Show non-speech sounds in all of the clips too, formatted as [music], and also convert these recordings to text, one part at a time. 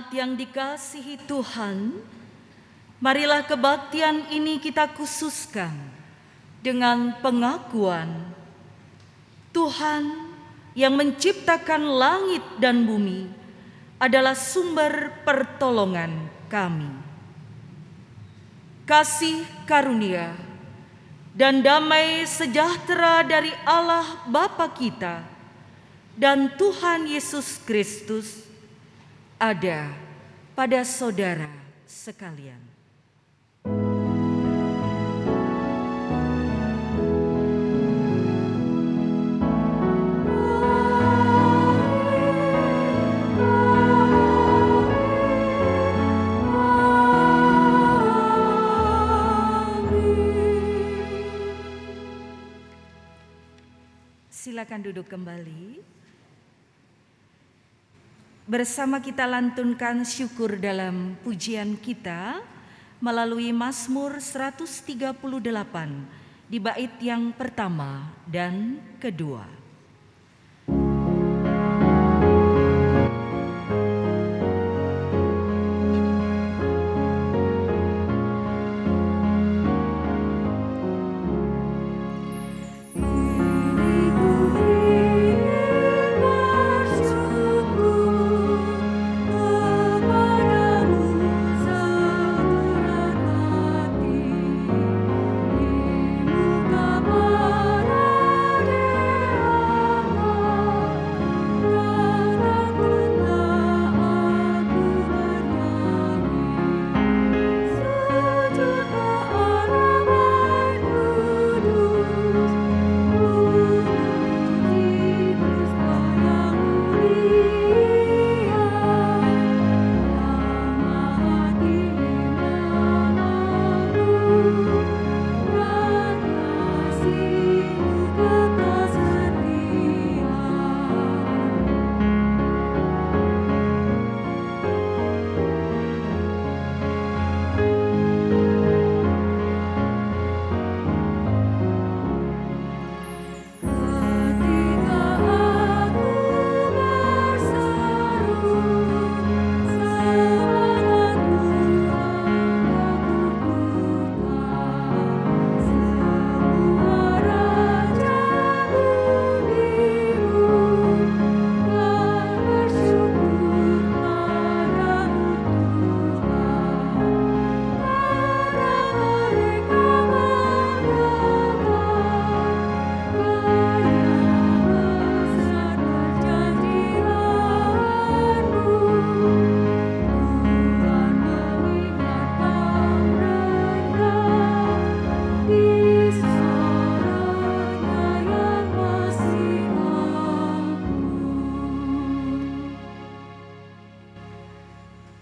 Jemaat yang dikasihi Tuhan, marilah kebaktian ini kita khususkan dengan pengakuan Tuhan yang menciptakan langit dan bumi adalah sumber pertolongan kami. Kasih karunia dan damai sejahtera dari Allah Bapa kita dan Tuhan Yesus Kristus ada pada saudara sekalian. Silakan duduk kembali. Bersama kita lantunkan syukur dalam pujian kita melalui Mazmur 138 di bait yang pertama dan kedua.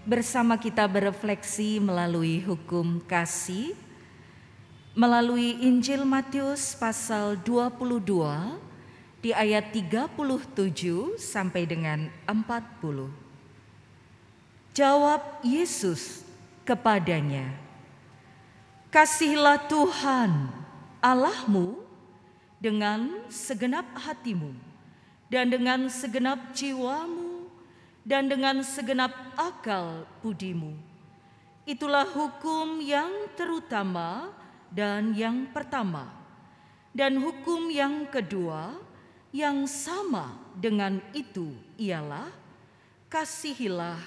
Bersama kita berefleksi melalui hukum kasih melalui Injil Matius pasal 22 di ayat 37 sampai dengan 40. Jawab Yesus kepadanya, Kasihlah Tuhan Allahmu dengan segenap hatimu dan dengan segenap jiwamu dan dengan segenap akal budimu. Itulah hukum yang terutama dan yang pertama. Dan hukum yang kedua yang sama dengan itu ialah kasihilah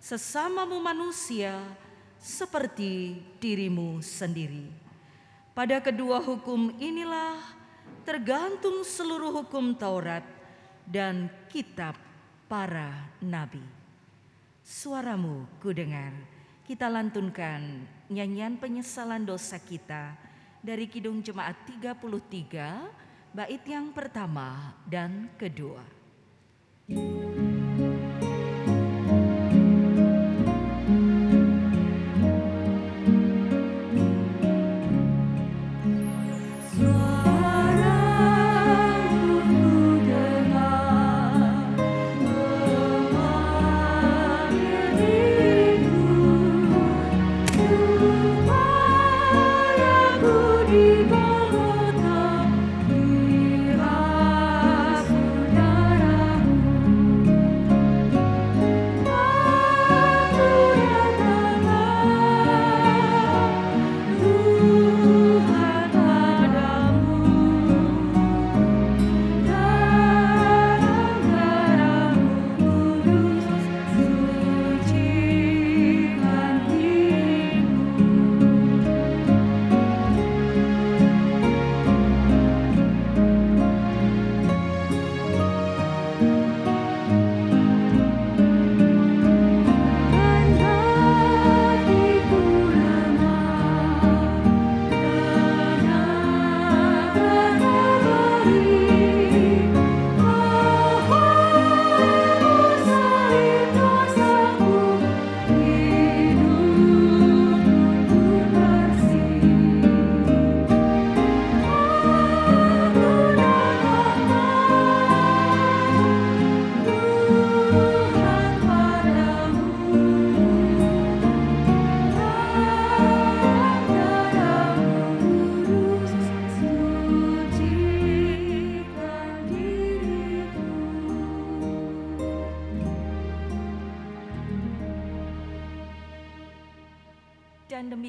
sesamamu manusia seperti dirimu sendiri. Pada kedua hukum inilah tergantung seluruh hukum Taurat dan kitab para nabi. Suaramu ku dengar, kita lantunkan nyanyian penyesalan dosa kita dari Kidung Jemaat 33, bait yang pertama dan kedua. Dan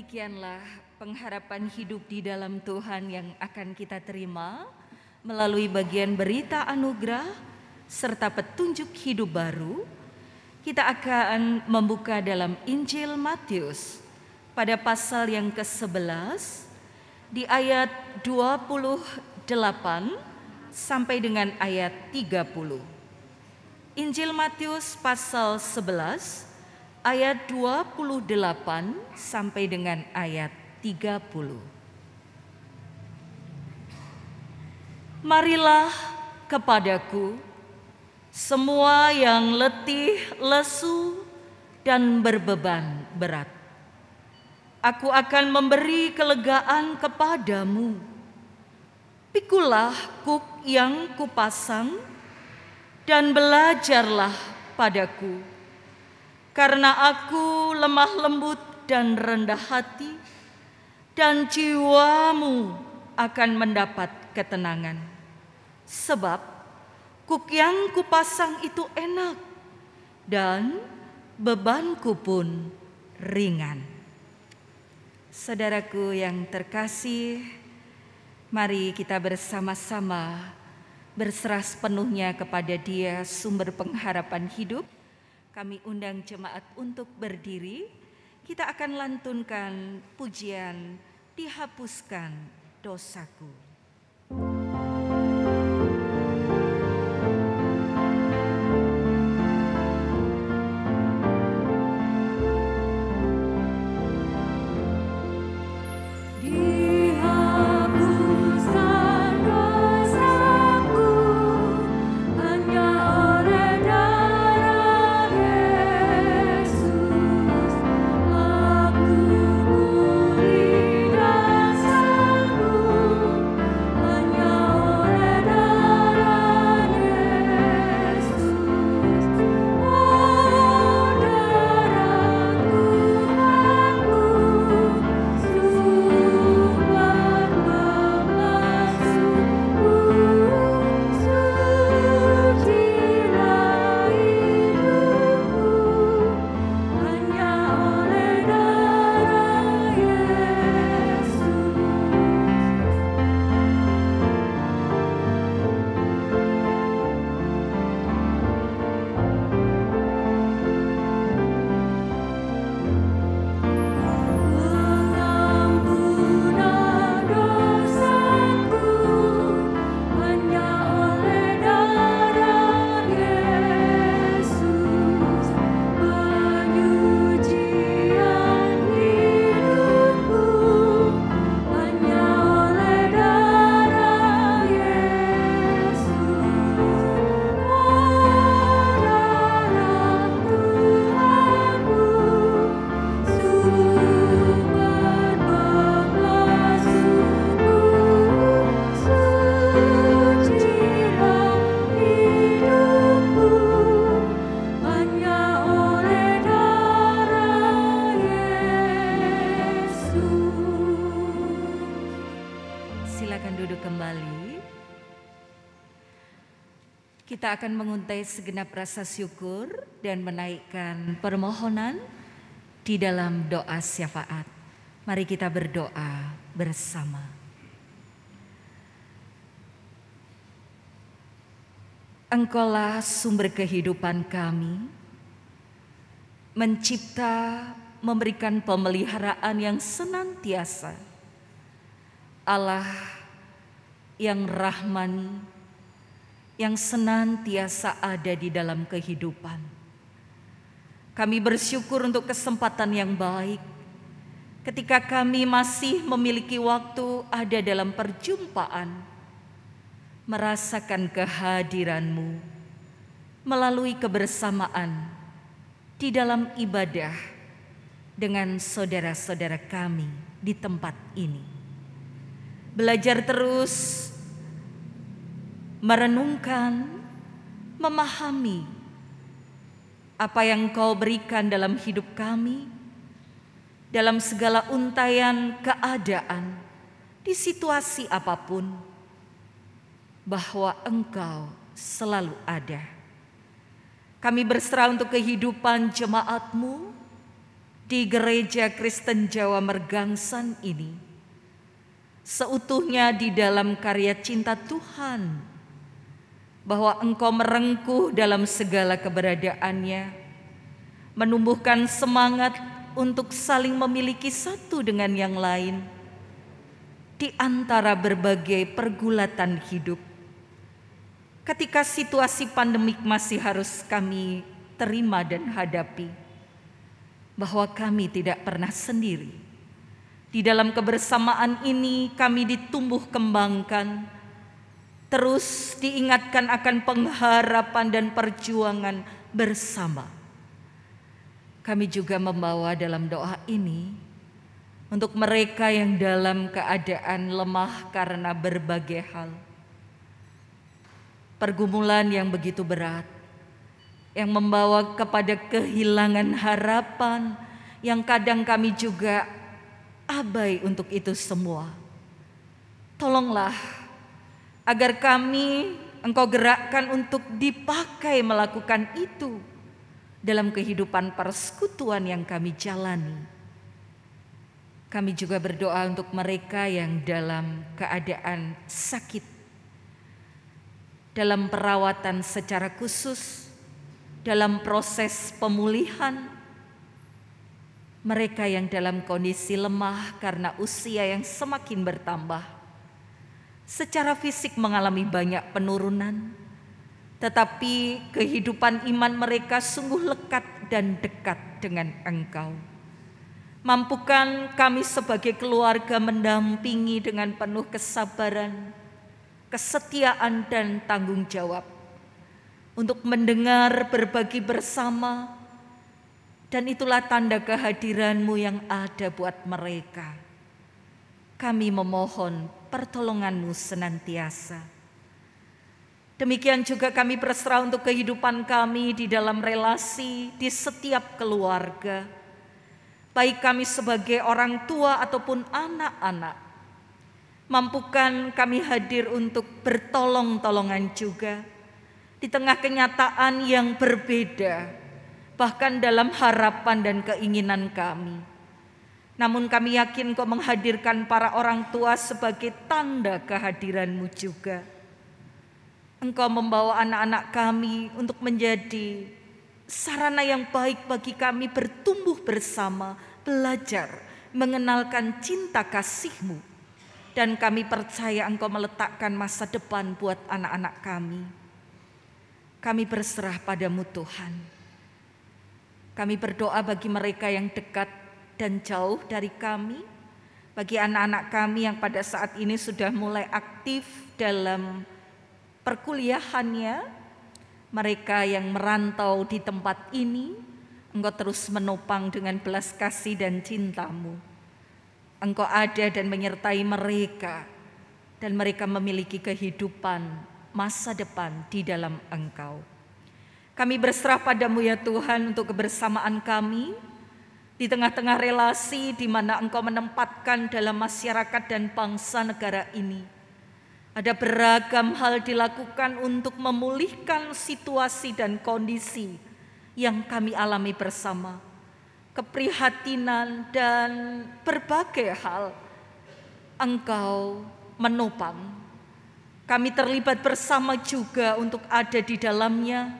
demikianlah pengharapan hidup di dalam Tuhan yang akan kita terima melalui bagian berita anugerah serta petunjuk hidup baru. Kita akan membuka dalam Injil Matius pada pasal yang ke-11 di ayat 28 sampai dengan ayat 30. Injil Matius pasal 11 ayat 28 sampai dengan ayat 30. Marilah kepadaku semua yang letih, lesu, dan berbeban berat. Aku akan memberi kelegaan kepadamu. Pikulah kuk yang kupasang dan belajarlah padaku karena aku lemah lembut dan rendah hati, dan jiwamu akan mendapat ketenangan. Sebab kuk yang kupasang itu enak, dan bebanku pun ringan. Saudaraku yang terkasih, mari kita bersama-sama berserah sepenuhnya kepada Dia, sumber pengharapan hidup kami undang jemaat untuk berdiri. Kita akan lantunkan pujian dihapuskan dosaku. Kita akan menguntai segenap rasa syukur dan menaikkan permohonan di dalam doa syafaat. Mari kita berdoa bersama. Engkaulah sumber kehidupan kami, mencipta, memberikan pemeliharaan yang senantiasa. Allah yang rahman, yang senantiasa ada di dalam kehidupan. Kami bersyukur untuk kesempatan yang baik ketika kami masih memiliki waktu ada dalam perjumpaan, merasakan kehadiranmu melalui kebersamaan di dalam ibadah dengan saudara-saudara kami di tempat ini. Belajar terus merenungkan, memahami apa yang Kau berikan dalam hidup kami, dalam segala untayan keadaan, di situasi apa pun, bahwa Engkau selalu ada. Kami berserah untuk kehidupan jemaatmu, di gereja Kristen Jawa Mergangsan ini seutuhnya di dalam karya cinta Tuhan bahwa engkau merengkuh dalam segala keberadaannya menumbuhkan semangat untuk saling memiliki satu dengan yang lain di antara berbagai pergulatan hidup ketika situasi pandemik masih harus kami terima dan hadapi bahwa kami tidak pernah sendiri. Di dalam kebersamaan ini kami ditumbuh kembangkan, terus diingatkan akan pengharapan dan perjuangan bersama. Kami juga membawa dalam doa ini untuk mereka yang dalam keadaan lemah karena berbagai hal. Pergumulan yang begitu berat, yang membawa kepada kehilangan harapan yang kadang kami juga abai untuk itu semua. Tolonglah agar kami engkau gerakkan untuk dipakai melakukan itu dalam kehidupan persekutuan yang kami jalani. Kami juga berdoa untuk mereka yang dalam keadaan sakit, dalam perawatan secara khusus, dalam proses pemulihan, mereka yang dalam kondisi lemah karena usia yang semakin bertambah, secara fisik mengalami banyak penurunan, tetapi kehidupan iman mereka sungguh lekat dan dekat dengan Engkau. Mampukan kami sebagai keluarga mendampingi dengan penuh kesabaran, kesetiaan, dan tanggung jawab untuk mendengar berbagi bersama dan itulah tanda kehadiranmu yang ada buat mereka. Kami memohon pertolonganmu senantiasa. Demikian juga kami berserah untuk kehidupan kami di dalam relasi di setiap keluarga. Baik kami sebagai orang tua ataupun anak-anak. Mampukan kami hadir untuk bertolong-tolongan juga di tengah kenyataan yang berbeda, bahkan dalam harapan dan keinginan kami. Namun kami yakin kau menghadirkan para orang tua sebagai tanda kehadiranmu juga. Engkau membawa anak-anak kami untuk menjadi sarana yang baik bagi kami bertumbuh bersama, belajar, mengenalkan cinta kasihmu. Dan kami percaya engkau meletakkan masa depan buat anak-anak kami kami berserah padamu Tuhan. Kami berdoa bagi mereka yang dekat dan jauh dari kami, bagi anak-anak kami yang pada saat ini sudah mulai aktif dalam perkuliahannya, mereka yang merantau di tempat ini, Engkau terus menopang dengan belas kasih dan cintamu. Engkau ada dan menyertai mereka, dan mereka memiliki kehidupan masa depan di dalam Engkau. Kami berserah padamu ya Tuhan untuk kebersamaan kami di tengah-tengah relasi di mana Engkau menempatkan dalam masyarakat dan bangsa negara ini. Ada beragam hal dilakukan untuk memulihkan situasi dan kondisi yang kami alami bersama. Keprihatinan dan berbagai hal Engkau menopang kami terlibat bersama juga untuk ada di dalamnya.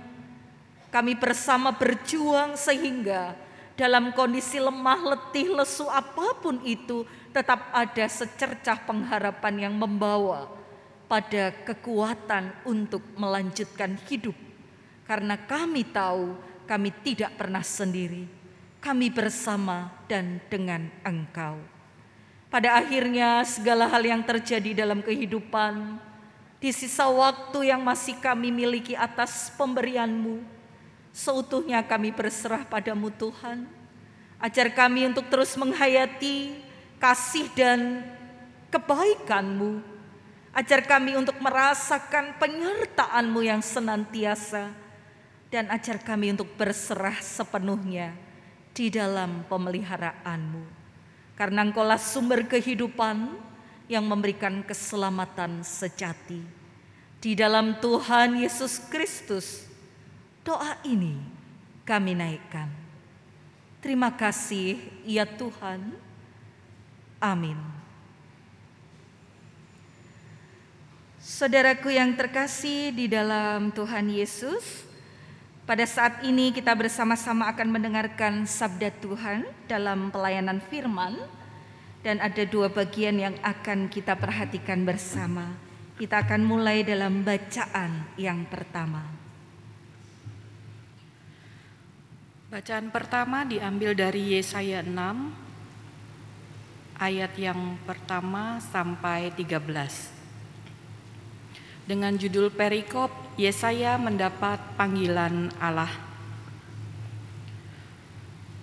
Kami bersama berjuang sehingga dalam kondisi lemah, letih, lesu apa pun itu tetap ada secercah pengharapan yang membawa pada kekuatan untuk melanjutkan hidup. Karena kami tahu kami tidak pernah sendiri. Kami bersama dan dengan Engkau. Pada akhirnya segala hal yang terjadi dalam kehidupan di sisa waktu yang masih kami miliki atas pemberianmu, seutuhnya kami berserah padamu Tuhan. Ajar kami untuk terus menghayati kasih dan kebaikanmu. Ajar kami untuk merasakan penyertaanmu yang senantiasa. Dan ajar kami untuk berserah sepenuhnya di dalam pemeliharaanmu. Karena engkaulah sumber kehidupan, yang memberikan keselamatan sejati. Di dalam Tuhan Yesus Kristus, doa ini kami naikkan. Terima kasih, ya Tuhan. Amin. Saudaraku yang terkasih di dalam Tuhan Yesus, pada saat ini kita bersama-sama akan mendengarkan sabda Tuhan dalam pelayanan firman dan ada dua bagian yang akan kita perhatikan bersama. Kita akan mulai dalam bacaan yang pertama. Bacaan pertama diambil dari Yesaya 6 ayat yang pertama sampai 13. Dengan judul perikop Yesaya mendapat panggilan Allah.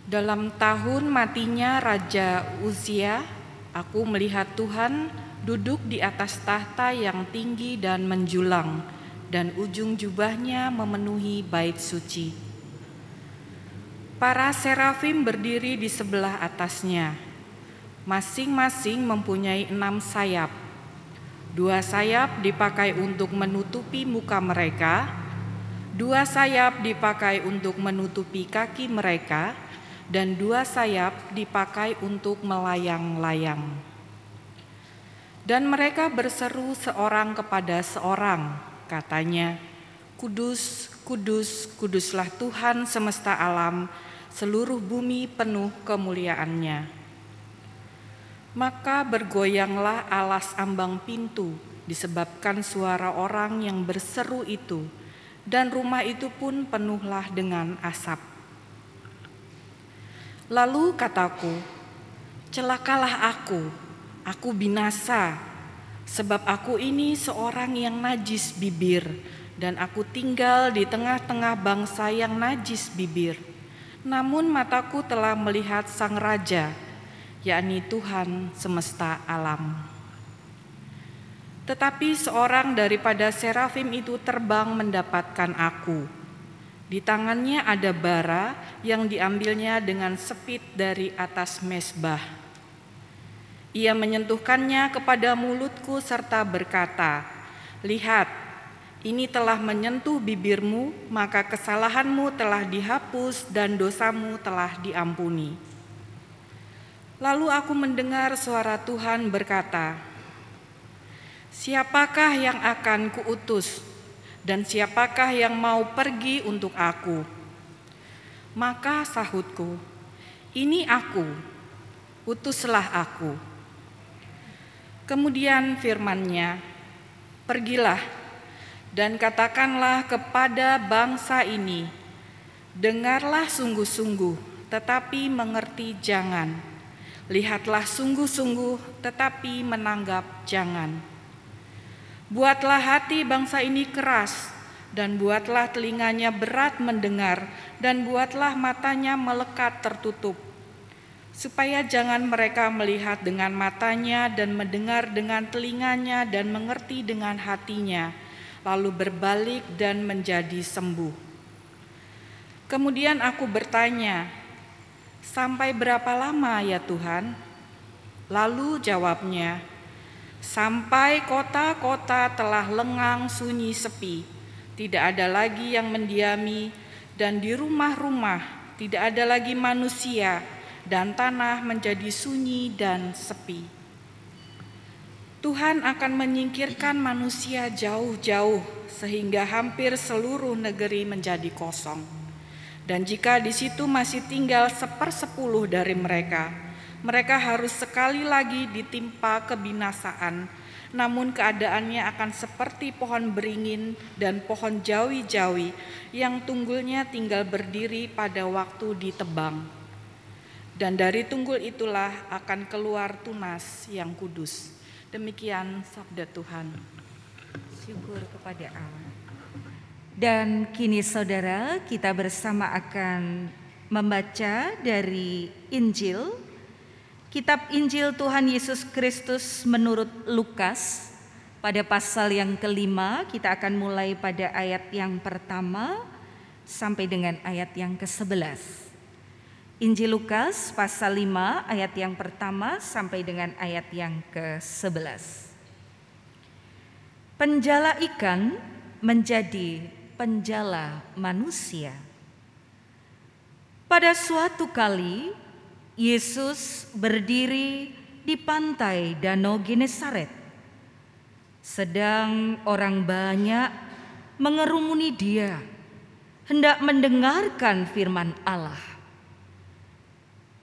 Dalam tahun matinya Raja Uzia, aku melihat Tuhan duduk di atas tahta yang tinggi dan menjulang, dan ujung jubahnya memenuhi bait suci. Para serafim berdiri di sebelah atasnya. Masing-masing mempunyai enam sayap. Dua sayap dipakai untuk menutupi muka mereka, dua sayap dipakai untuk menutupi kaki mereka, dan dua sayap dipakai untuk melayang-layang. Dan mereka berseru seorang kepada seorang, katanya, Kudus, kudus, kuduslah Tuhan semesta alam, seluruh bumi penuh kemuliaannya. Maka bergoyanglah alas ambang pintu disebabkan suara orang yang berseru itu, dan rumah itu pun penuhlah dengan asap. Lalu kataku, celakalah aku, aku binasa, sebab aku ini seorang yang najis bibir, dan aku tinggal di tengah-tengah bangsa yang najis bibir namun mataku telah melihat Sang Raja, yakni Tuhan semesta alam. Tetapi seorang daripada serafim itu terbang mendapatkan aku. Di tangannya ada bara yang diambilnya dengan sepit dari atas mesbah. Ia menyentuhkannya kepada mulutku serta berkata, "Lihat, ini telah menyentuh bibirmu, maka kesalahanmu telah dihapus dan dosamu telah diampuni. Lalu aku mendengar suara Tuhan berkata, Siapakah yang akan kuutus dan siapakah yang mau pergi untuk aku? Maka sahutku, ini aku, utuslah aku. Kemudian firmannya, pergilah dan katakanlah kepada bangsa ini, dengarlah sungguh-sungguh, tetapi mengerti jangan. Lihatlah sungguh-sungguh, tetapi menanggap jangan. Buatlah hati bangsa ini keras, dan buatlah telinganya berat mendengar, dan buatlah matanya melekat tertutup, supaya jangan mereka melihat dengan matanya, dan mendengar dengan telinganya, dan mengerti dengan hatinya, lalu berbalik dan menjadi sembuh. Kemudian aku bertanya, "Sampai berapa lama ya Tuhan?" Lalu jawabnya, "Sampai kota-kota telah lengang sunyi sepi, tidak ada lagi yang mendiami, dan di rumah-rumah tidak ada lagi manusia, dan tanah menjadi sunyi dan sepi." Tuhan akan menyingkirkan manusia jauh-jauh sehingga hampir seluruh negeri menjadi kosong. Dan jika di situ masih tinggal sepersepuluh dari mereka, mereka harus sekali lagi ditimpa kebinasaan, namun keadaannya akan seperti pohon beringin dan pohon jawi-jawi yang tunggulnya tinggal berdiri pada waktu ditebang. Dan dari tunggul itulah akan keluar tunas yang kudus. Demikian sabda Tuhan. Syukur kepada Allah. Dan kini saudara kita bersama akan membaca dari Injil Kitab Injil Tuhan Yesus Kristus menurut Lukas pada pasal yang kelima kita akan mulai pada ayat yang pertama sampai dengan ayat yang ke-11. Injil Lukas pasal 5 ayat yang pertama sampai dengan ayat yang ke-11. Penjala ikan menjadi penjala manusia. Pada suatu kali, Yesus berdiri di pantai Danau Genesaret. Sedang orang banyak mengerumuni dia, hendak mendengarkan firman Allah.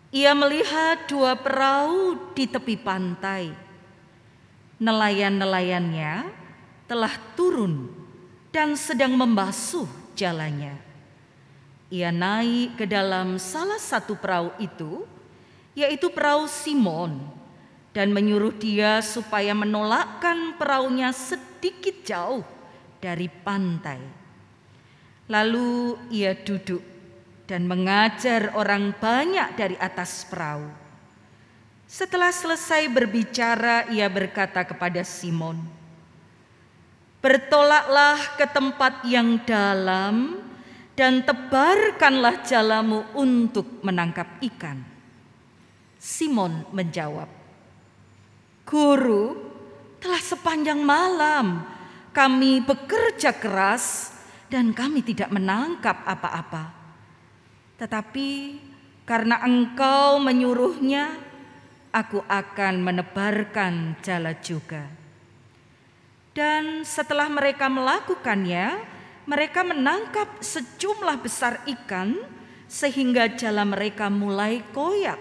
Ia melihat dua perahu di tepi pantai. Nelayan-nelayannya telah turun dan sedang membasuh jalannya. Ia naik ke dalam salah satu perahu itu, yaitu perahu Simon, dan menyuruh dia supaya menolakkan perahunya sedikit jauh dari pantai. Lalu ia duduk dan mengajar orang banyak dari atas perahu. Setelah selesai berbicara, ia berkata kepada Simon, "Bertolaklah ke tempat yang dalam dan tebarkanlah jalamu untuk menangkap ikan." Simon menjawab, "Guru, telah sepanjang malam kami bekerja keras dan kami tidak menangkap apa-apa." Tetapi karena engkau menyuruhnya, aku akan menebarkan jala juga. Dan setelah mereka melakukannya, mereka menangkap sejumlah besar ikan sehingga jala mereka mulai koyak.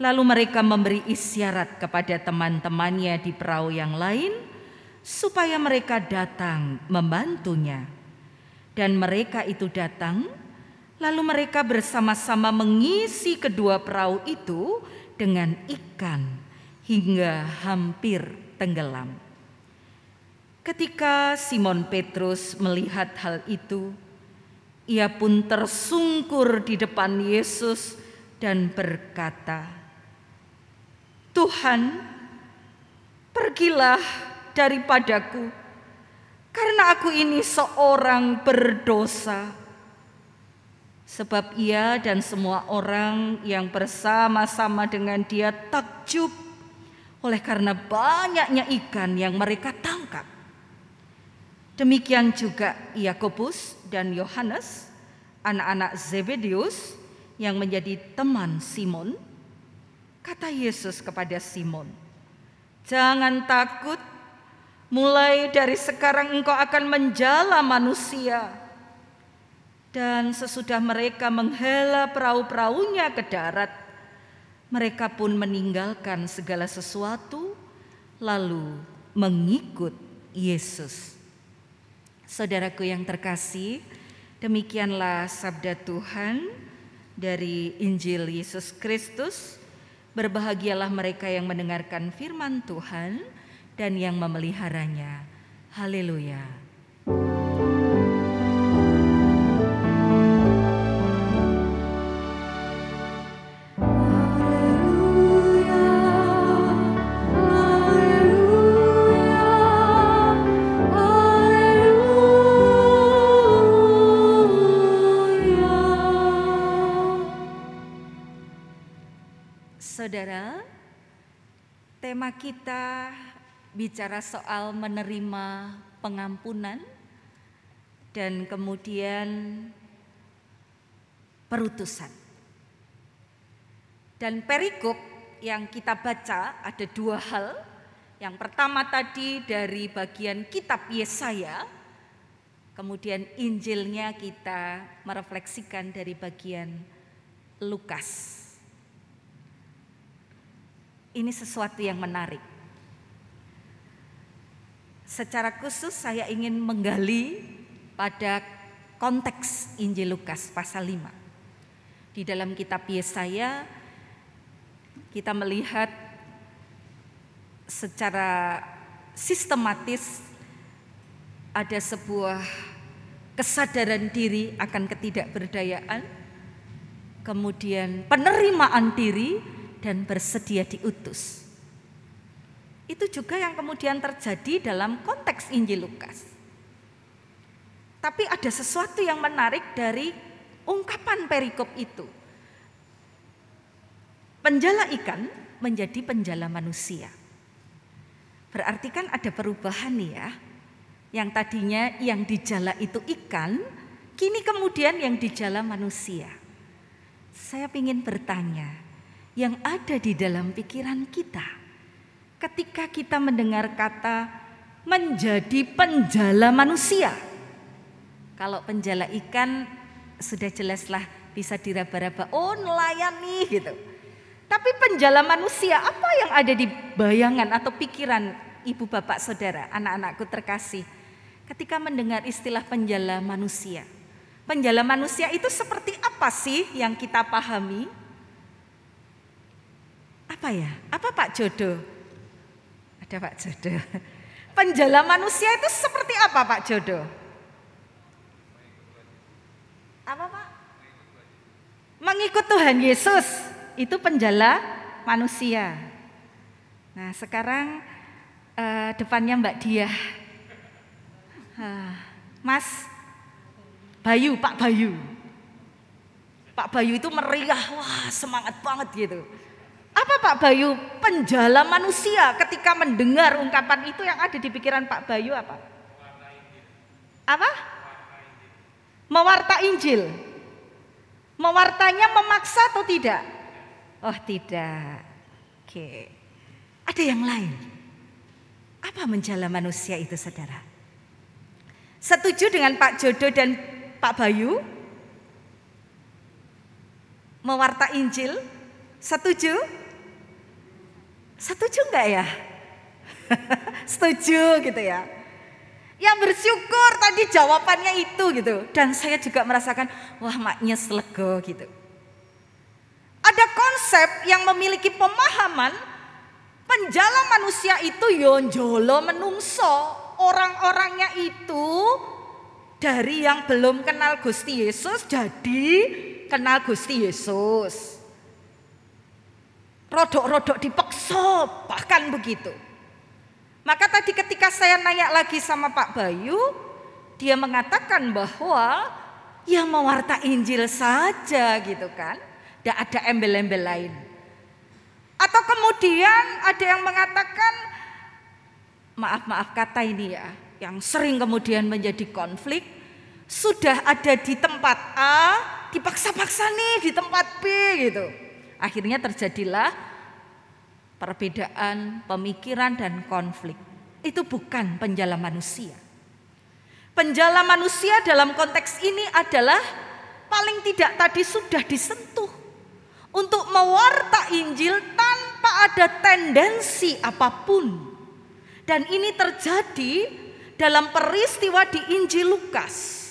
Lalu mereka memberi isyarat kepada teman-temannya di perahu yang lain supaya mereka datang membantunya. Dan mereka itu datang Lalu mereka bersama-sama mengisi kedua perahu itu dengan ikan hingga hampir tenggelam. Ketika Simon Petrus melihat hal itu, ia pun tersungkur di depan Yesus dan berkata, "Tuhan, pergilah daripadaku, karena aku ini seorang berdosa." Sebab ia dan semua orang yang bersama-sama dengan dia takjub oleh karena banyaknya ikan yang mereka tangkap. Demikian juga Yakobus dan Yohanes, anak-anak Zebedius yang menjadi teman Simon. Kata Yesus kepada Simon, "Jangan takut, mulai dari sekarang engkau akan menjala manusia." Dan sesudah mereka menghela perahu-perahunya ke darat, mereka pun meninggalkan segala sesuatu, lalu mengikut Yesus. Saudaraku yang terkasih, demikianlah sabda Tuhan dari Injil Yesus Kristus. Berbahagialah mereka yang mendengarkan firman Tuhan dan yang memeliharanya. Haleluya! Kita bicara soal menerima pengampunan dan kemudian perutusan. Dan perikop yang kita baca ada dua hal. Yang pertama tadi dari bagian kitab Yesaya, kemudian Injilnya kita merefleksikan dari bagian Lukas. Ini sesuatu yang menarik. Secara khusus saya ingin menggali pada konteks Injil Lukas pasal 5. Di dalam kitab Yesaya kita melihat secara sistematis ada sebuah kesadaran diri akan ketidakberdayaan, kemudian penerimaan diri dan bersedia diutus. Itu juga yang kemudian terjadi dalam konteks Injil Lukas. Tapi ada sesuatu yang menarik dari ungkapan perikop itu. Penjala ikan menjadi penjala manusia. Berarti kan ada perubahan nih ya. Yang tadinya yang dijala itu ikan, kini kemudian yang dijala manusia. Saya ingin bertanya, yang ada di dalam pikiran kita ketika kita mendengar kata menjadi penjala manusia. Kalau penjala ikan sudah jelaslah bisa diraba-raba, oh nelayan nih gitu. Tapi penjala manusia apa yang ada di bayangan atau pikiran ibu bapak saudara, anak-anakku terkasih ketika mendengar istilah penjala manusia? Penjala manusia itu seperti apa sih yang kita pahami? Apa ya? Apa Pak Jodoh? Ada Pak Jodoh. Penjala manusia itu seperti apa Pak Jodoh? Apa Pak? Mengikut Tuhan Yesus itu penjala manusia. Nah sekarang uh, depannya Mbak Dia. Uh, mas, Bayu, Pak Bayu. Pak Bayu itu meriah, wah semangat banget gitu. Apa Pak Bayu penjala manusia ketika mendengar ungkapan itu yang ada di pikiran Pak Bayu apa? Apa? Mewarta Injil. Mewartanya memaksa atau tidak? Oh tidak. Oke. Ada yang lain. Apa menjala manusia itu saudara? Setuju dengan Pak Jodo dan Pak Bayu mewarta Injil? Setuju? Setuju enggak ya? [laughs] Setuju gitu ya. Yang bersyukur tadi jawabannya itu gitu. Dan saya juga merasakan wah maknya selego gitu. Ada konsep yang memiliki pemahaman penjala manusia itu yonjolo menungso. Orang-orangnya itu dari yang belum kenal Gusti Yesus jadi kenal Gusti Yesus. Rodok-rodok dipeksa bahkan begitu. Maka tadi ketika saya nanya lagi sama Pak Bayu, dia mengatakan bahwa ya mewarta Injil saja gitu kan. Tidak ada embel-embel lain. Atau kemudian ada yang mengatakan maaf-maaf kata ini ya, yang sering kemudian menjadi konflik sudah ada di tempat A, dipaksa-paksa nih di tempat B gitu. Akhirnya terjadilah perbedaan pemikiran dan konflik. Itu bukan penjala manusia. Penjala manusia dalam konteks ini adalah paling tidak tadi sudah disentuh untuk mewarta Injil tanpa ada tendensi apa pun. Dan ini terjadi dalam peristiwa di Injil Lukas.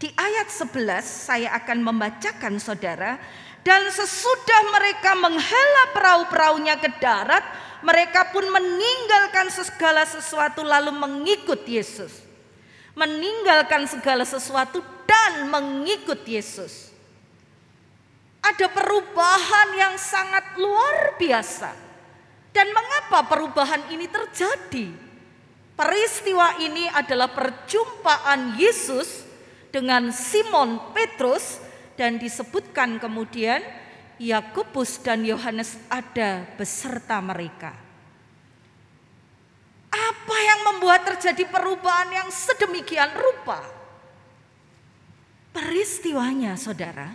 Di ayat 11 saya akan membacakan saudara dan sesudah mereka menghela perahu-perahunya ke darat mereka pun meninggalkan segala sesuatu lalu mengikut Yesus. Meninggalkan segala sesuatu dan mengikut Yesus. Ada perubahan yang sangat luar biasa. Dan mengapa perubahan ini terjadi? Peristiwa ini adalah perjumpaan Yesus dengan Simon Petrus dan disebutkan kemudian Yakobus dan Yohanes ada beserta mereka. Apa yang membuat terjadi perubahan yang sedemikian rupa? Peristiwanya, saudara,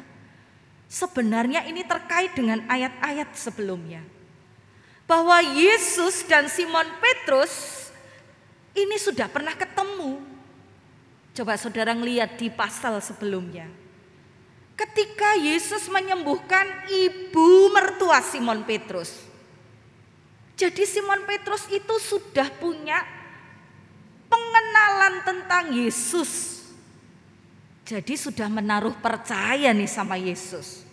sebenarnya ini terkait dengan ayat-ayat sebelumnya, bahwa Yesus dan Simon Petrus ini sudah pernah ketemu Coba saudara ngeliat di pasal sebelumnya. Ketika Yesus menyembuhkan ibu mertua Simon Petrus. Jadi Simon Petrus itu sudah punya pengenalan tentang Yesus. Jadi sudah menaruh percaya nih sama Yesus.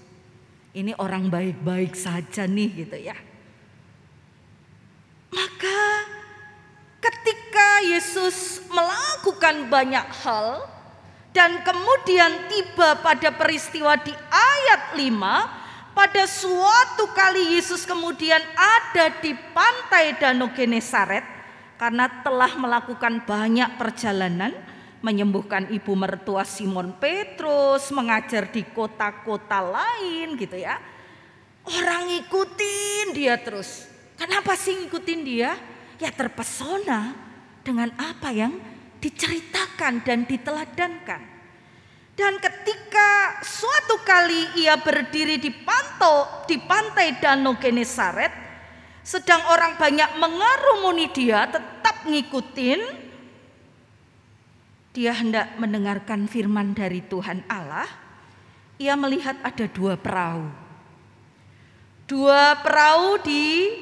Ini orang baik-baik saja nih gitu ya. Maka ketika Yesus melakukan banyak hal dan kemudian tiba pada peristiwa di ayat 5 pada suatu kali Yesus kemudian ada di pantai Danau Genesaret karena telah melakukan banyak perjalanan menyembuhkan ibu mertua Simon Petrus, mengajar di kota-kota lain gitu ya. Orang ngikutin dia terus. Kenapa sih ngikutin dia? ya terpesona dengan apa yang diceritakan dan diteladankan. Dan ketika suatu kali ia berdiri di panto di pantai Danau Genesaret, sedang orang banyak mengarumuni dia tetap ngikutin, dia hendak mendengarkan firman dari Tuhan Allah, ia melihat ada dua perahu. Dua perahu di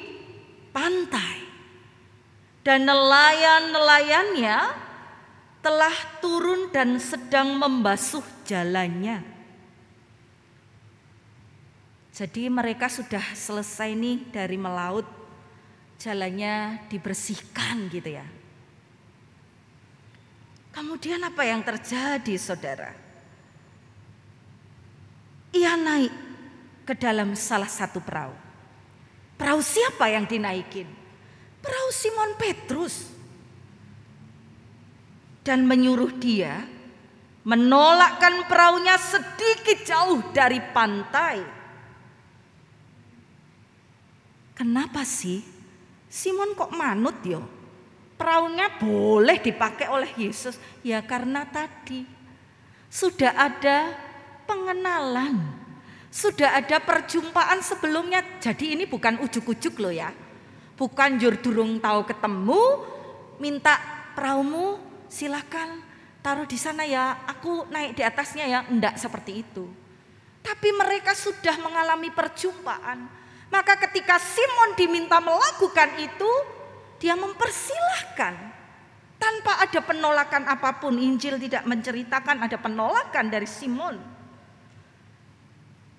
pantai. Dan nelayan-nelayannya telah turun dan sedang membasuh jalannya. Jadi mereka sudah selesai nih dari melaut, jalannya dibersihkan gitu ya. Kemudian apa yang terjadi saudara? Ia naik ke dalam salah satu perahu. Perahu siapa yang dinaikin? Perahu Simon Petrus. Dan menyuruh dia menolakkan perahunya sedikit jauh dari pantai. Kenapa sih Simon kok manut yo? Perahunya boleh dipakai oleh Yesus ya karena tadi sudah ada pengenalan, sudah ada perjumpaan sebelumnya. Jadi ini bukan ujuk-ujuk loh ya. Bukan jur durung tahu ketemu, minta perahumu silakan taruh di sana ya, aku naik di atasnya ya. Enggak seperti itu. Tapi mereka sudah mengalami perjumpaan. Maka ketika Simon diminta melakukan itu, dia mempersilahkan. Tanpa ada penolakan apa pun, Injil tidak menceritakan ada penolakan dari Simon.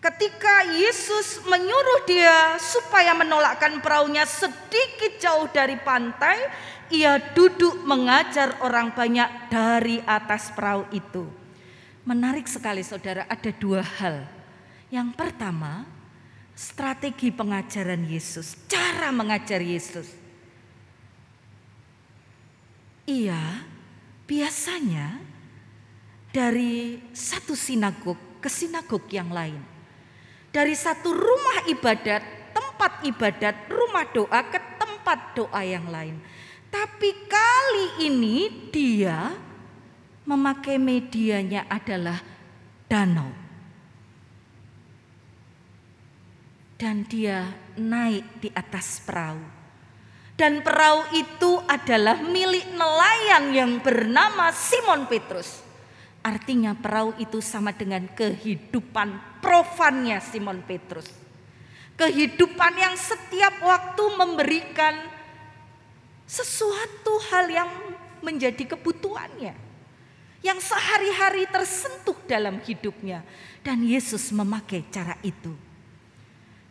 Ketika Yesus menyuruh dia supaya menolakkan perahunya sedikit jauh dari pantai, ia duduk mengajar orang banyak dari atas perahu itu. Menarik sekali saudara, ada dua hal. Yang pertama, strategi pengajaran Yesus, cara mengajar Yesus. Ia biasanya dari satu sinagog ke sinagog yang lain dari satu rumah ibadat, tempat ibadat, rumah doa ke tempat doa yang lain. Tapi kali ini dia memakai medianya adalah danau. Dan dia naik di atas perahu. Dan perahu itu adalah milik nelayan yang bernama Simon Petrus. Artinya perahu itu sama dengan kehidupan profannya Simon Petrus. Kehidupan yang setiap waktu memberikan sesuatu hal yang menjadi kebutuhannya. Yang sehari-hari tersentuh dalam hidupnya. Dan Yesus memakai cara itu.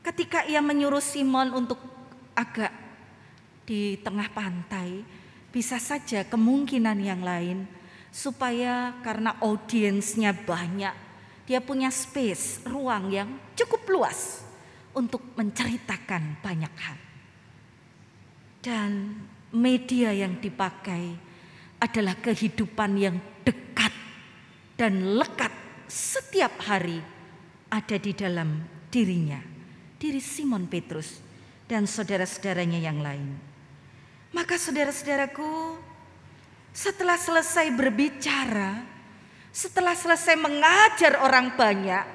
Ketika ia menyuruh Simon untuk agak di tengah pantai, bisa saja kemungkinan yang lain supaya karena audiensnya banyak, dia punya space, ruang yang cukup luas untuk menceritakan banyak hal. Dan media yang dipakai adalah kehidupan yang dekat dan lekat setiap hari ada di dalam dirinya, diri Simon Petrus dan saudara-saudaranya yang lain. Maka saudara-saudaraku, setelah selesai berbicara, setelah selesai mengajar orang banyak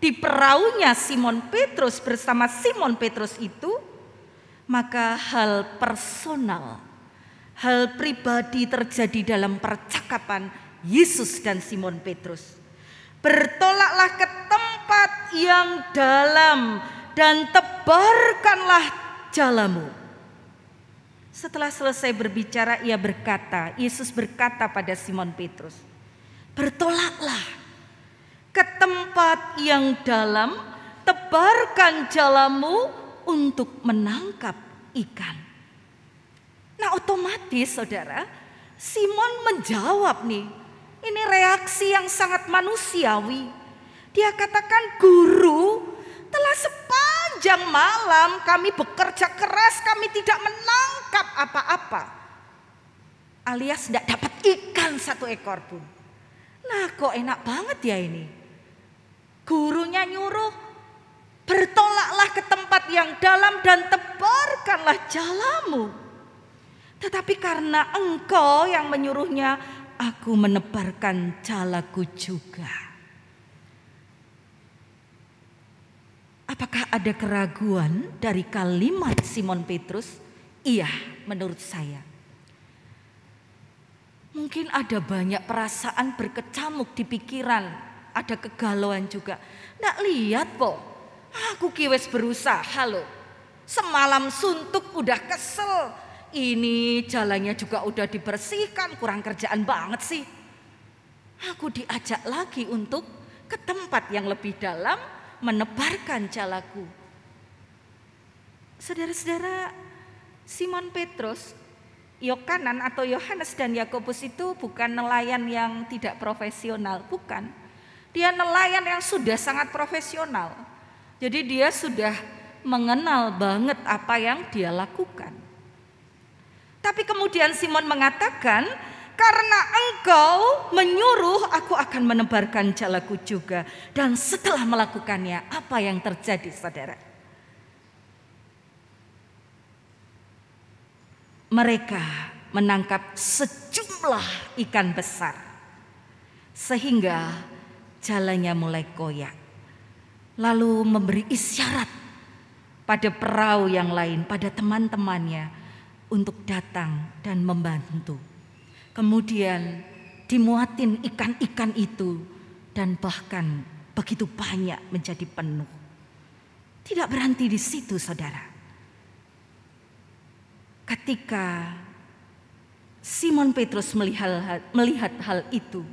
di perahunya Simon Petrus bersama Simon Petrus itu, maka hal personal, hal pribadi terjadi dalam percakapan Yesus dan Simon Petrus. Bertolaklah ke tempat yang dalam dan tebarkanlah jalamu. Setelah selesai berbicara, ia berkata, Yesus berkata pada Simon Petrus, "Bertolaklah ke tempat yang dalam, tebarkan jalamu untuk menangkap ikan." Nah, otomatis Saudara, Simon menjawab nih. Ini reaksi yang sangat manusiawi. Dia katakan, "Guru, telah sepanjang malam kami bekerja keras, kami tidak menangkap apa-apa. Alias tidak dapat ikan satu ekor pun. Nah kok enak banget ya ini. Gurunya nyuruh Bertolaklah ke tempat yang dalam dan tebarkanlah jalamu. Tetapi karena engkau yang menyuruhnya, aku menebarkan jalaku juga. Apakah ada keraguan dari kalimat Simon Petrus? Iya, menurut saya. Mungkin ada banyak perasaan berkecamuk di pikiran, ada kegalauan juga. Nggak lihat kok, aku kiwes berusaha loh. Semalam suntuk udah kesel, ini jalannya juga udah dibersihkan, kurang kerjaan banget sih. Aku diajak lagi untuk ke tempat yang lebih dalam, menebarkan jalaku. Saudara-saudara, Simon Petrus, Yokanan atau Yohanes dan Yakobus itu bukan nelayan yang tidak profesional, bukan. Dia nelayan yang sudah sangat profesional. Jadi dia sudah mengenal banget apa yang dia lakukan. Tapi kemudian Simon mengatakan, karena engkau menyuruh aku akan menebarkan jalaku juga. Dan setelah melakukannya apa yang terjadi saudara? Mereka menangkap sejumlah ikan besar. Sehingga jalannya mulai koyak. Lalu memberi isyarat pada perahu yang lain, pada teman-temannya untuk datang dan membantu. Kemudian dimuatin ikan-ikan itu dan bahkan begitu banyak menjadi penuh. Tidak berhenti di situ saudara. Ketika Simon Petrus melihat, melihat hal itu,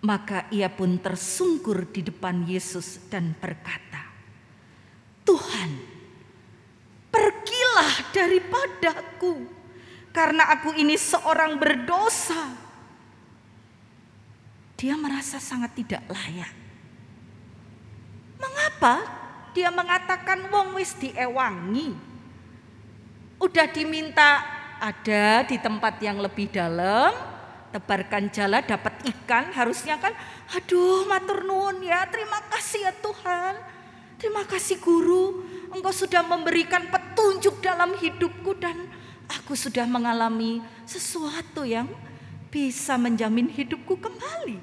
maka ia pun tersungkur di depan Yesus dan berkata, "Tuhan, pergilah daripadaku karena aku ini seorang berdosa. Dia merasa sangat tidak layak. Mengapa dia mengatakan wong wis diewangi? Udah diminta ada di tempat yang lebih dalam, tebarkan jala dapat ikan, harusnya kan aduh matur nuwun ya, terima kasih ya Tuhan. Terima kasih guru, engkau sudah memberikan petunjuk dalam hidupku dan aku sudah mengalami sesuatu yang bisa menjamin hidupku kembali.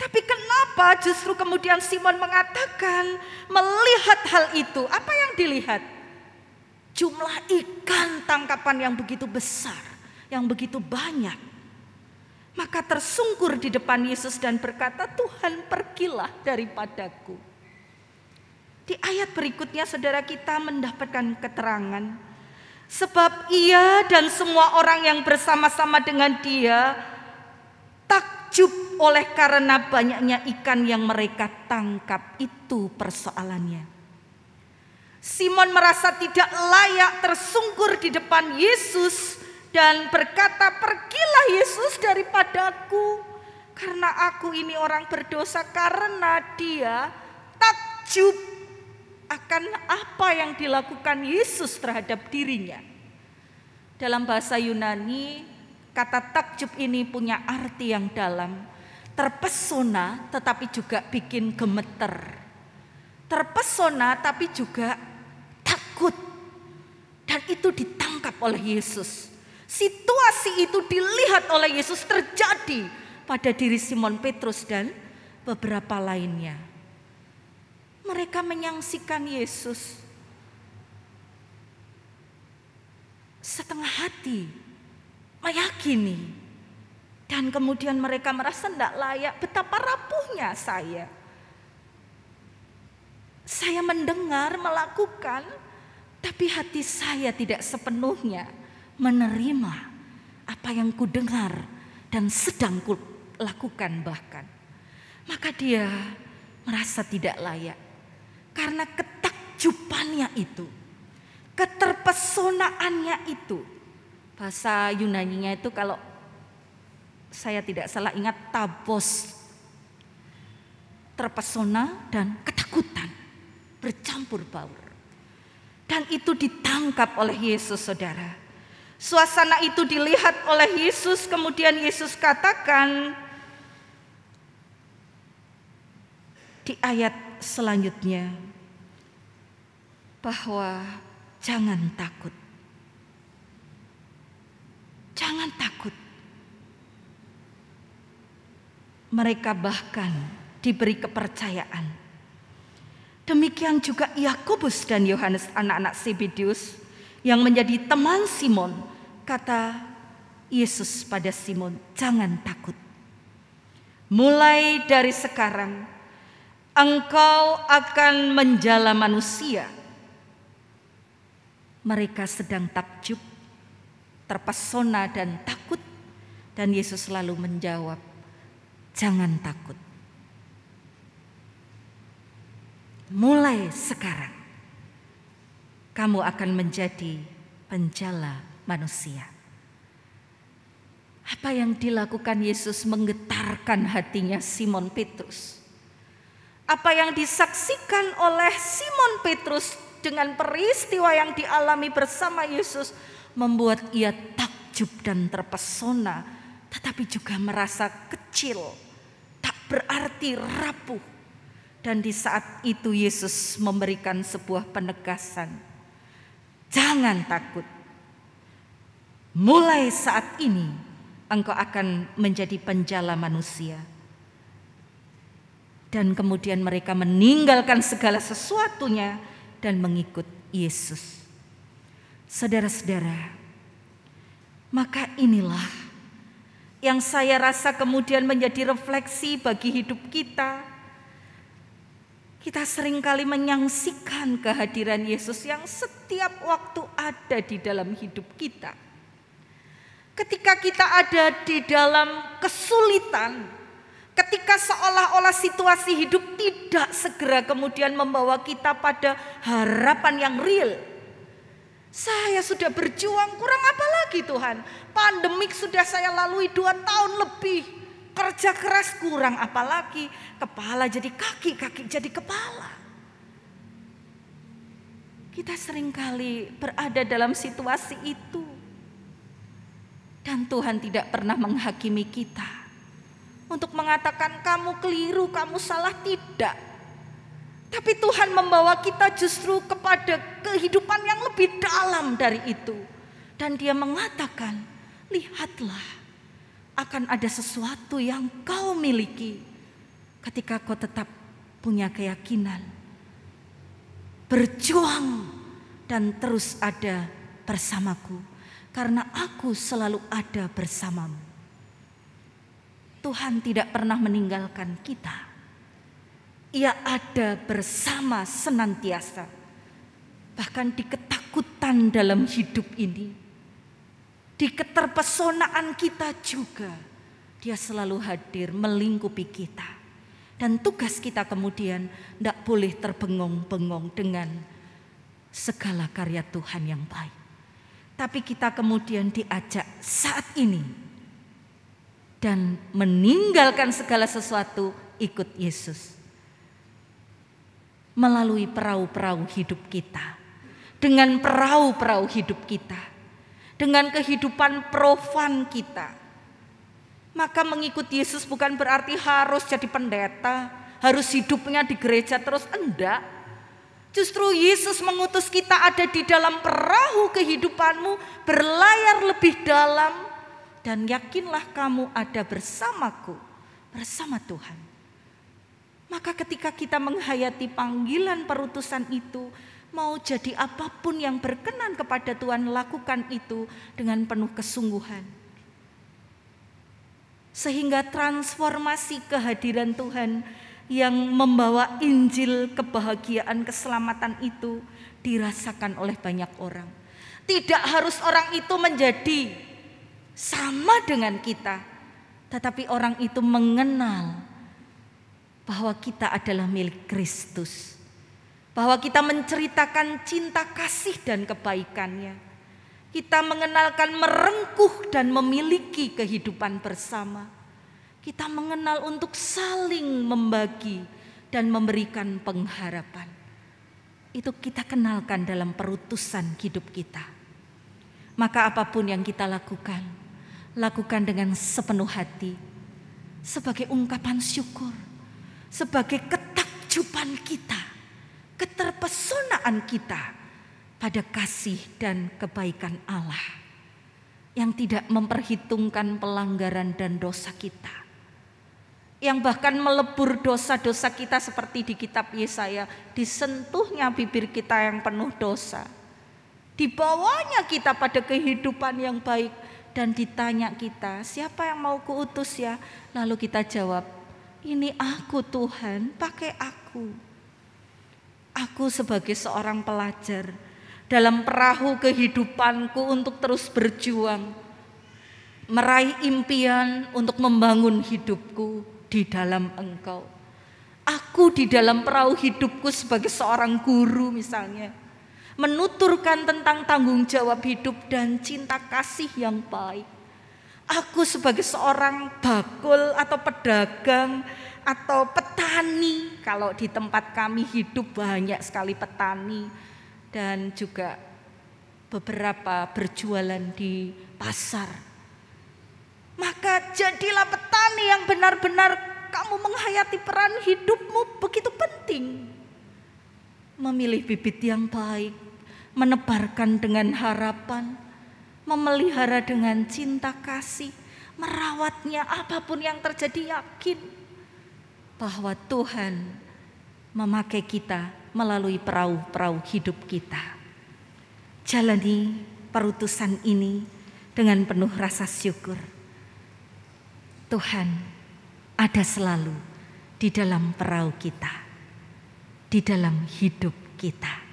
Tapi kenapa justru kemudian Simon mengatakan melihat hal itu? Apa yang dilihat? Jumlah ikan tangkapan yang begitu besar, yang begitu banyak. Maka tersungkur di depan Yesus dan berkata, "Tuhan, pergilah daripadaku." Di ayat berikutnya saudara kita mendapatkan keterangan Sebab ia dan semua orang yang bersama-sama dengan dia takjub oleh karena banyaknya ikan yang mereka tangkap. Itu persoalannya. Simon merasa tidak layak tersungkur di depan Yesus dan berkata, "Pergilah Yesus daripadaku, karena aku ini orang berdosa." Karena dia takjub akan apa yang dilakukan Yesus terhadap dirinya. Dalam bahasa Yunani, kata takjub ini punya arti yang dalam. Terpesona tetapi juga bikin gemeter. Terpesona tapi juga takut. Dan itu ditangkap oleh Yesus. Situasi itu dilihat oleh Yesus terjadi pada diri Simon Petrus dan beberapa lainnya. Mereka menyaksikan Yesus setengah hati, meyakini, dan kemudian mereka merasa tidak layak. Betapa rapuhnya saya. Saya mendengar, melakukan, tapi hati saya tidak sepenuhnya menerima apa yang ku dengar dan sedang ku lakukan bahkan. Maka dia merasa tidak layak. Karena ketakjubannya itu, keterpesonaannya itu. Bahasa Yunaninya itu kalau saya tidak salah ingat tabos. Terpesona dan ketakutan bercampur baur. Dan itu ditangkap oleh Yesus saudara. Suasana itu dilihat oleh Yesus kemudian Yesus katakan di ayat selanjutnya bahwa jangan takut. Jangan takut. Mereka bahkan diberi kepercayaan Demikian juga Yakobus dan Yohanes anak-anak Zebedeus yang menjadi teman Simon. Kata Yesus pada Simon, "Jangan takut. Mulai dari sekarang engkau akan menjala manusia." Mereka sedang takjub, terpesona dan takut dan Yesus selalu menjawab, "Jangan takut." mulai sekarang kamu akan menjadi penjala manusia. Apa yang dilakukan Yesus menggetarkan hatinya Simon Petrus. Apa yang disaksikan oleh Simon Petrus dengan peristiwa yang dialami bersama Yesus membuat ia takjub dan terpesona, tetapi juga merasa kecil, tak berarti rapuh dan di saat itu Yesus memberikan sebuah penegasan. Jangan takut. Mulai saat ini engkau akan menjadi penjala manusia. Dan kemudian mereka meninggalkan segala sesuatunya dan mengikut Yesus. Saudara-saudara, maka inilah yang saya rasa kemudian menjadi refleksi bagi hidup kita kita sering kali menyaksikan kehadiran Yesus yang setiap waktu ada di dalam hidup kita. Ketika kita ada di dalam kesulitan, ketika seolah-olah situasi hidup tidak segera kemudian membawa kita pada harapan yang real. Saya sudah berjuang kurang apa lagi Tuhan. Pandemik sudah saya lalui dua tahun lebih. Kerja keras kurang apalagi kepala jadi kaki, kaki jadi kepala. Kita sering kali berada dalam situasi itu. Dan Tuhan tidak pernah menghakimi kita. Untuk mengatakan kamu keliru, kamu salah, tidak. Tapi Tuhan membawa kita justru kepada kehidupan yang lebih dalam dari itu. Dan dia mengatakan, lihatlah akan ada sesuatu yang kau miliki ketika kau tetap punya keyakinan. Berjuang dan terus ada bersamaku karena aku selalu ada bersamamu. Tuhan tidak pernah meninggalkan kita. Ia ada bersama senantiasa. Bahkan di ketakutan dalam hidup ini di keterpesonaan kita juga, Dia selalu hadir melingkupi kita. Dan tugas kita kemudian tidak boleh terbengong-bengong dengan segala karya Tuhan yang baik. Tapi kita kemudian diajak saat ini dan meninggalkan segala sesuatu ikut Yesus. Melalui perahu-perahu hidup kita. Dengan perahu-perahu hidup kita dengan kehidupan profan kita. Maka mengikuti Yesus bukan berarti harus jadi pendeta, harus hidupnya di gereja terus enggak. Justru Yesus mengutus kita ada di dalam perahu kehidupanmu, berlayar lebih dalam dan yakinlah kamu ada bersamaku, bersama Tuhan. Maka ketika kita menghayati panggilan perutusan itu, mau jadi apa pun yang berkenan kepada Tuhan, lakukan itu dengan penuh kesungguhan. Sehingga transformasi kehadiran Tuhan yang membawa Injil kebahagiaan keselamatan itu dirasakan oleh banyak orang. Tidak harus orang itu menjadi sama dengan kita, tetapi orang itu mengenal bahwa kita adalah milik Kristus bahwa kita menceritakan cinta kasih dan kebaikannya. Kita mengenalkan merengkuh dan memiliki kehidupan bersama. Kita mengenal untuk saling membagi dan memberikan pengharapan. Itu kita kenalkan dalam perutusan hidup kita. Maka apa pun yang kita lakukan, lakukan dengan sepenuh hati. Sebagai ungkapan syukur, sebagai ketakjuban kita keterpesonaan kita pada kasih dan kebaikan Allah yang tidak memperhitungkan pelanggaran dan dosa kita. yang bahkan melebur dosa-dosa kita seperti di kitab Yesaya, disentuhnya bibir kita yang penuh dosa. Dibawanya kita pada kehidupan yang baik dan ditanya kita, siapa yang mau kuutus ya? Lalu kita jawab, ini aku Tuhan, pakai aku. Aku sebagai seorang pelajar dalam perahu kehidupanku untuk terus berjuang, meraih impian untuk membangun hidupku di dalam Engkau. Aku di dalam perahu hidupku sebagai seorang guru misalnya, menuturkan tentang tanggung jawab hidup dan cinta kasih yang baik. Aku sebagai seorang bakul atau pedagang atau petani, kalau di tempat kami hidup banyak sekali petani dan juga beberapa berjualan di pasar. Maka jadilah petani yang benar-benar kamu menghayati peran hidupmu begitu penting. Memilih bibit yang baik, menebarkan dengan harapan, memelihara dengan cinta kasih, merawatnya apa pun yang terjadi yakin bahwa Tuhan memakai kita melalui perahu-perahu hidup kita. Jalani perutusan ini dengan penuh rasa syukur. Tuhan ada selalu di dalam perahu kita, di dalam hidup kita.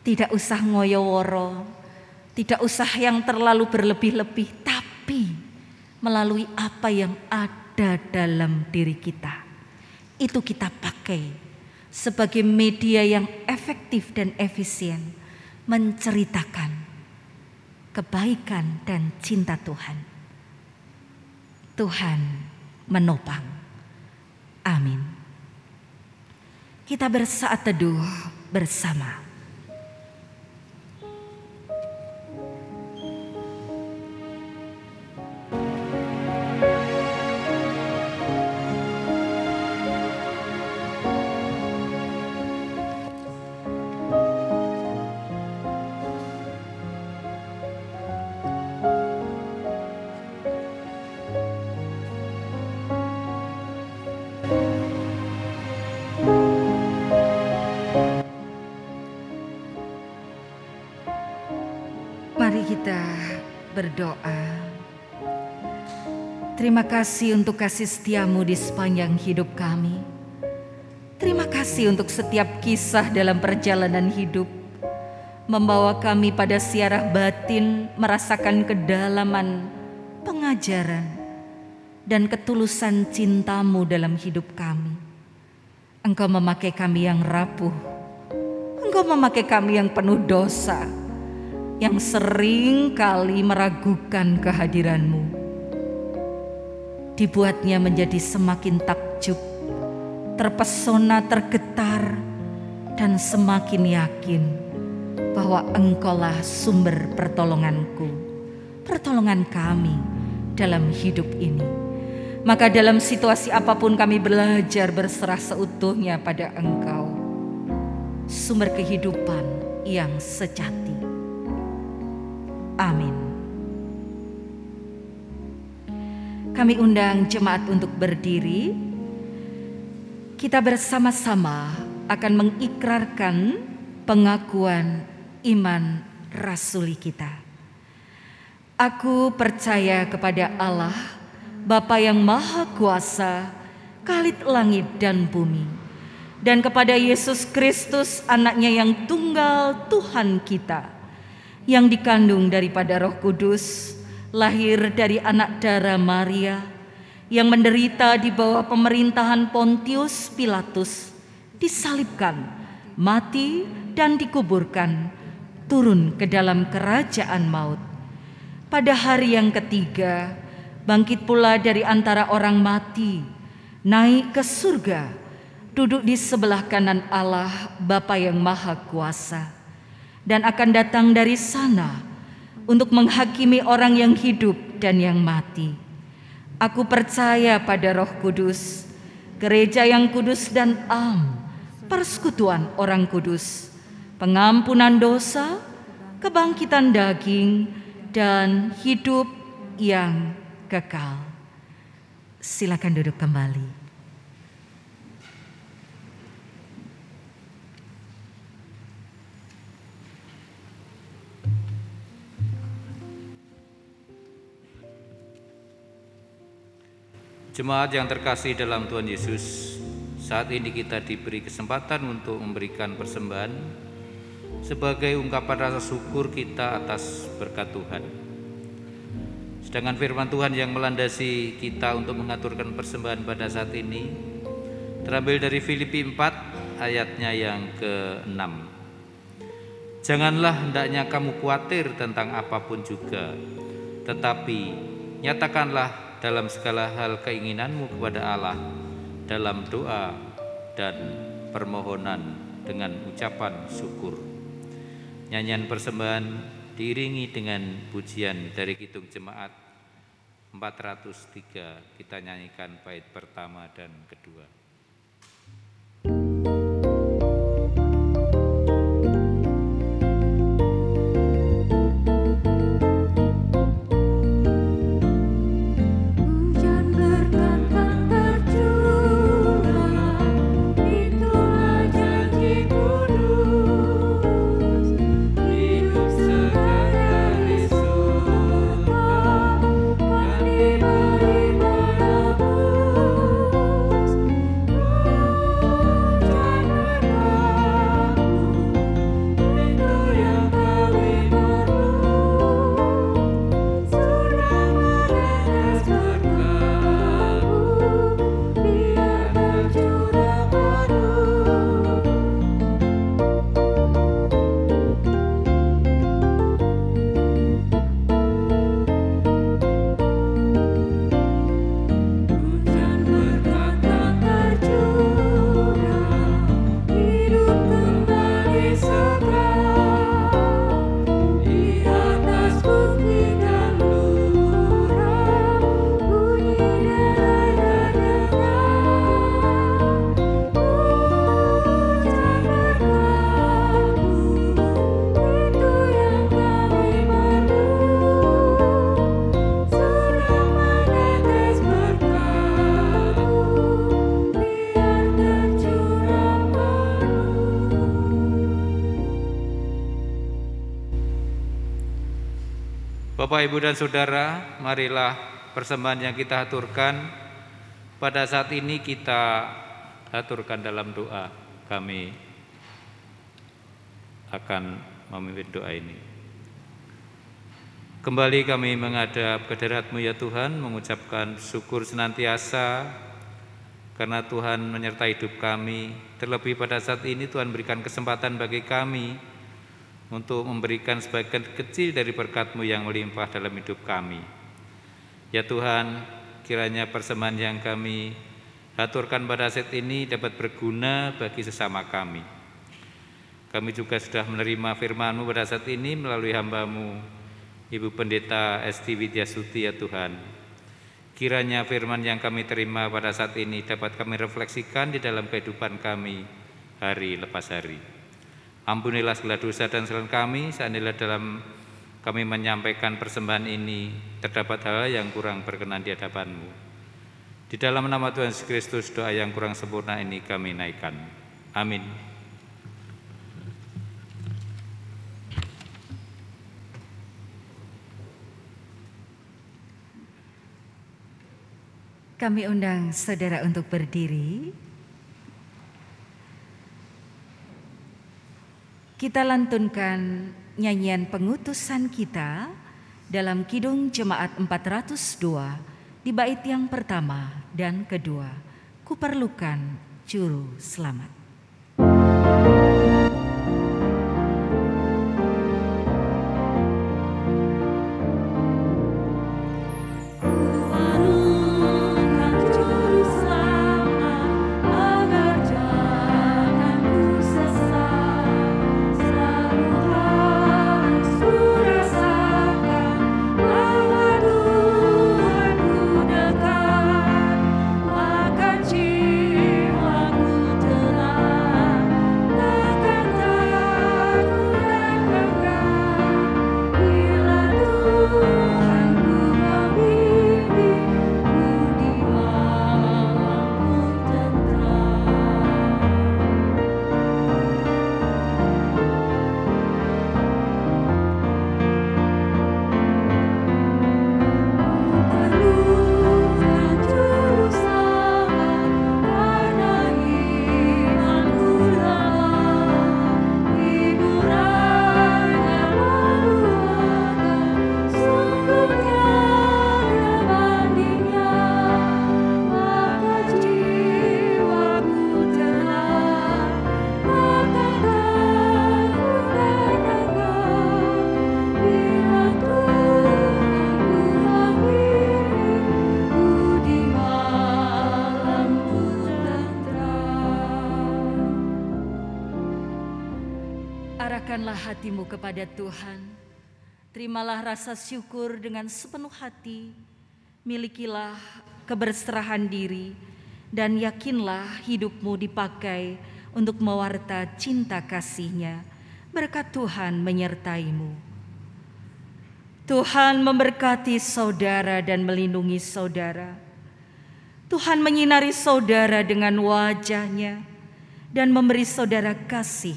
Tidak usah ngoyoworo, tidak usah yang terlalu berlebih-lebih, tapi melalui apa yang ada dalam diri kita. Itu kita pakai sebagai media yang efektif dan efisien menceritakan kebaikan dan cinta Tuhan. Tuhan menopang. Amin. Kita bersaat teduh bersama. Terima kasih untuk kasih setiamu di sepanjang hidup kami. Terima kasih untuk setiap kisah dalam perjalanan hidup. Membawa kami pada siarah batin merasakan kedalaman pengajaran dan ketulusan cintamu dalam hidup kami. Engkau memakai kami yang rapuh. Engkau memakai kami yang penuh dosa yang sering kali meragukan kehadiranmu. Dibuatnya menjadi semakin takjub, terpesona, tergetar, dan semakin yakin bahwa engkaulah sumber pertolonganku, pertolongan kami dalam hidup ini. Maka dalam situasi apa pun kami belajar berserah seutuhnya pada engkau, sumber kehidupan yang sejati. Amin. Kami undang jemaat untuk berdiri. Kita bersama-sama akan mengikrarkan pengakuan iman rasuli kita. Aku percaya kepada Allah, Bapa yang Maha Kuasa, Kalit langit dan bumi, dan kepada Yesus Kristus, anaknya yang tunggal Tuhan kita, yang dikandung daripada Roh Kudus, lahir dari anak darah Maria, yang menderita di bawah pemerintahan Pontius Pilatus, disalibkan, mati, dan dikuburkan, turun ke dalam kerajaan maut. Pada hari yang ketiga, bangkit pula dari antara orang mati, naik ke surga, duduk di sebelah kanan Allah, Bapa yang Maha Kuasa dan akan datang dari sana untuk menghakimi orang yang hidup dan yang mati. Aku percaya pada Roh Kudus, gereja yang kudus dan am, persekutuan orang kudus, pengampunan dosa, kebangkitan daging, dan hidup yang kekal. Silakan duduk kembali. Jemaat yang terkasih dalam Tuhan Yesus, saat ini kita diberi kesempatan untuk memberikan persembahan sebagai ungkapan rasa syukur kita atas berkat Tuhan. Sedangkan firman Tuhan yang melandasi kita untuk mengaturkan persembahan pada saat ini terambil dari Filipi 4 ayatnya yang ke-6. Janganlah hendaknya kamu khawatir tentang apa pun juga, tetapi nyatakanlah dalam segala hal keinginanmu kepada Allah dalam doa dan permohonan dengan ucapan syukur. Nyanyian persembahan diiringi dengan pujian dari Kidung Jemaat 403 kita nyanyikan bait pertama dan kedua. Bapak, Ibu, dan Saudara, marilah persembahan yang kita aturkan pada saat ini kita aturkan dalam doa. Kami akan memimpin doa ini. Kembali kami menghadap kehadiratmu ya Tuhan, mengucapkan syukur senantiasa karena Tuhan menyertai hidup kami. Terlebih pada saat ini Tuhan berikan kesempatan bagi kami untuk memberikan sebagian kecil dari berkat-Mu yang melimpah dalam hidup kami. Ya Tuhan, kiranya persembahan yang kami aturkan pada saat ini dapat berguna bagi sesama kami. Kami juga sudah menerima firman-Mu pada saat ini melalui hamba-Mu, Ibu Pendeta Esti Widyasuti ya Tuhan. Kiranya firman yang kami terima pada saat ini dapat kami refleksikan di dalam kehidupan kami hari lepas hari. Ampunilah segala dosa dan kesalahan kami, seandainya dalam kami menyampaikan persembahan ini terdapat hal yang kurang berkenan di hadapan-Mu. Di dalam nama Tuhan Yesus Kristus doa yang kurang sempurna ini kami naikkan. Amin. Kami undang saudara untuk berdiri. Kita lantunkan nyanyian pengutusan kita dalam Kidung Jemaat 402 di bait yang pertama dan kedua. Kuperlukan juru selamat. Arahkanlah hatimu kepada Tuhan. Terimalah rasa syukur dengan sepenuh hati. Milikilah keberserahan diri dan yakinlah hidupmu dipakai untuk mewarta cinta kasihnya. Berkat Tuhan menyertaimu. Tuhan memberkati saudara dan melindungi saudara. Tuhan menyinari saudara dengan wajahnya dan memberi saudara kasih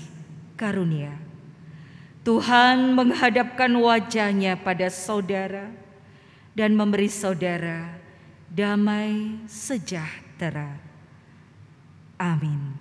karunia. Tuhan menghadapkan wajahnya pada saudara dan memberi saudara damai sejahtera. Amin.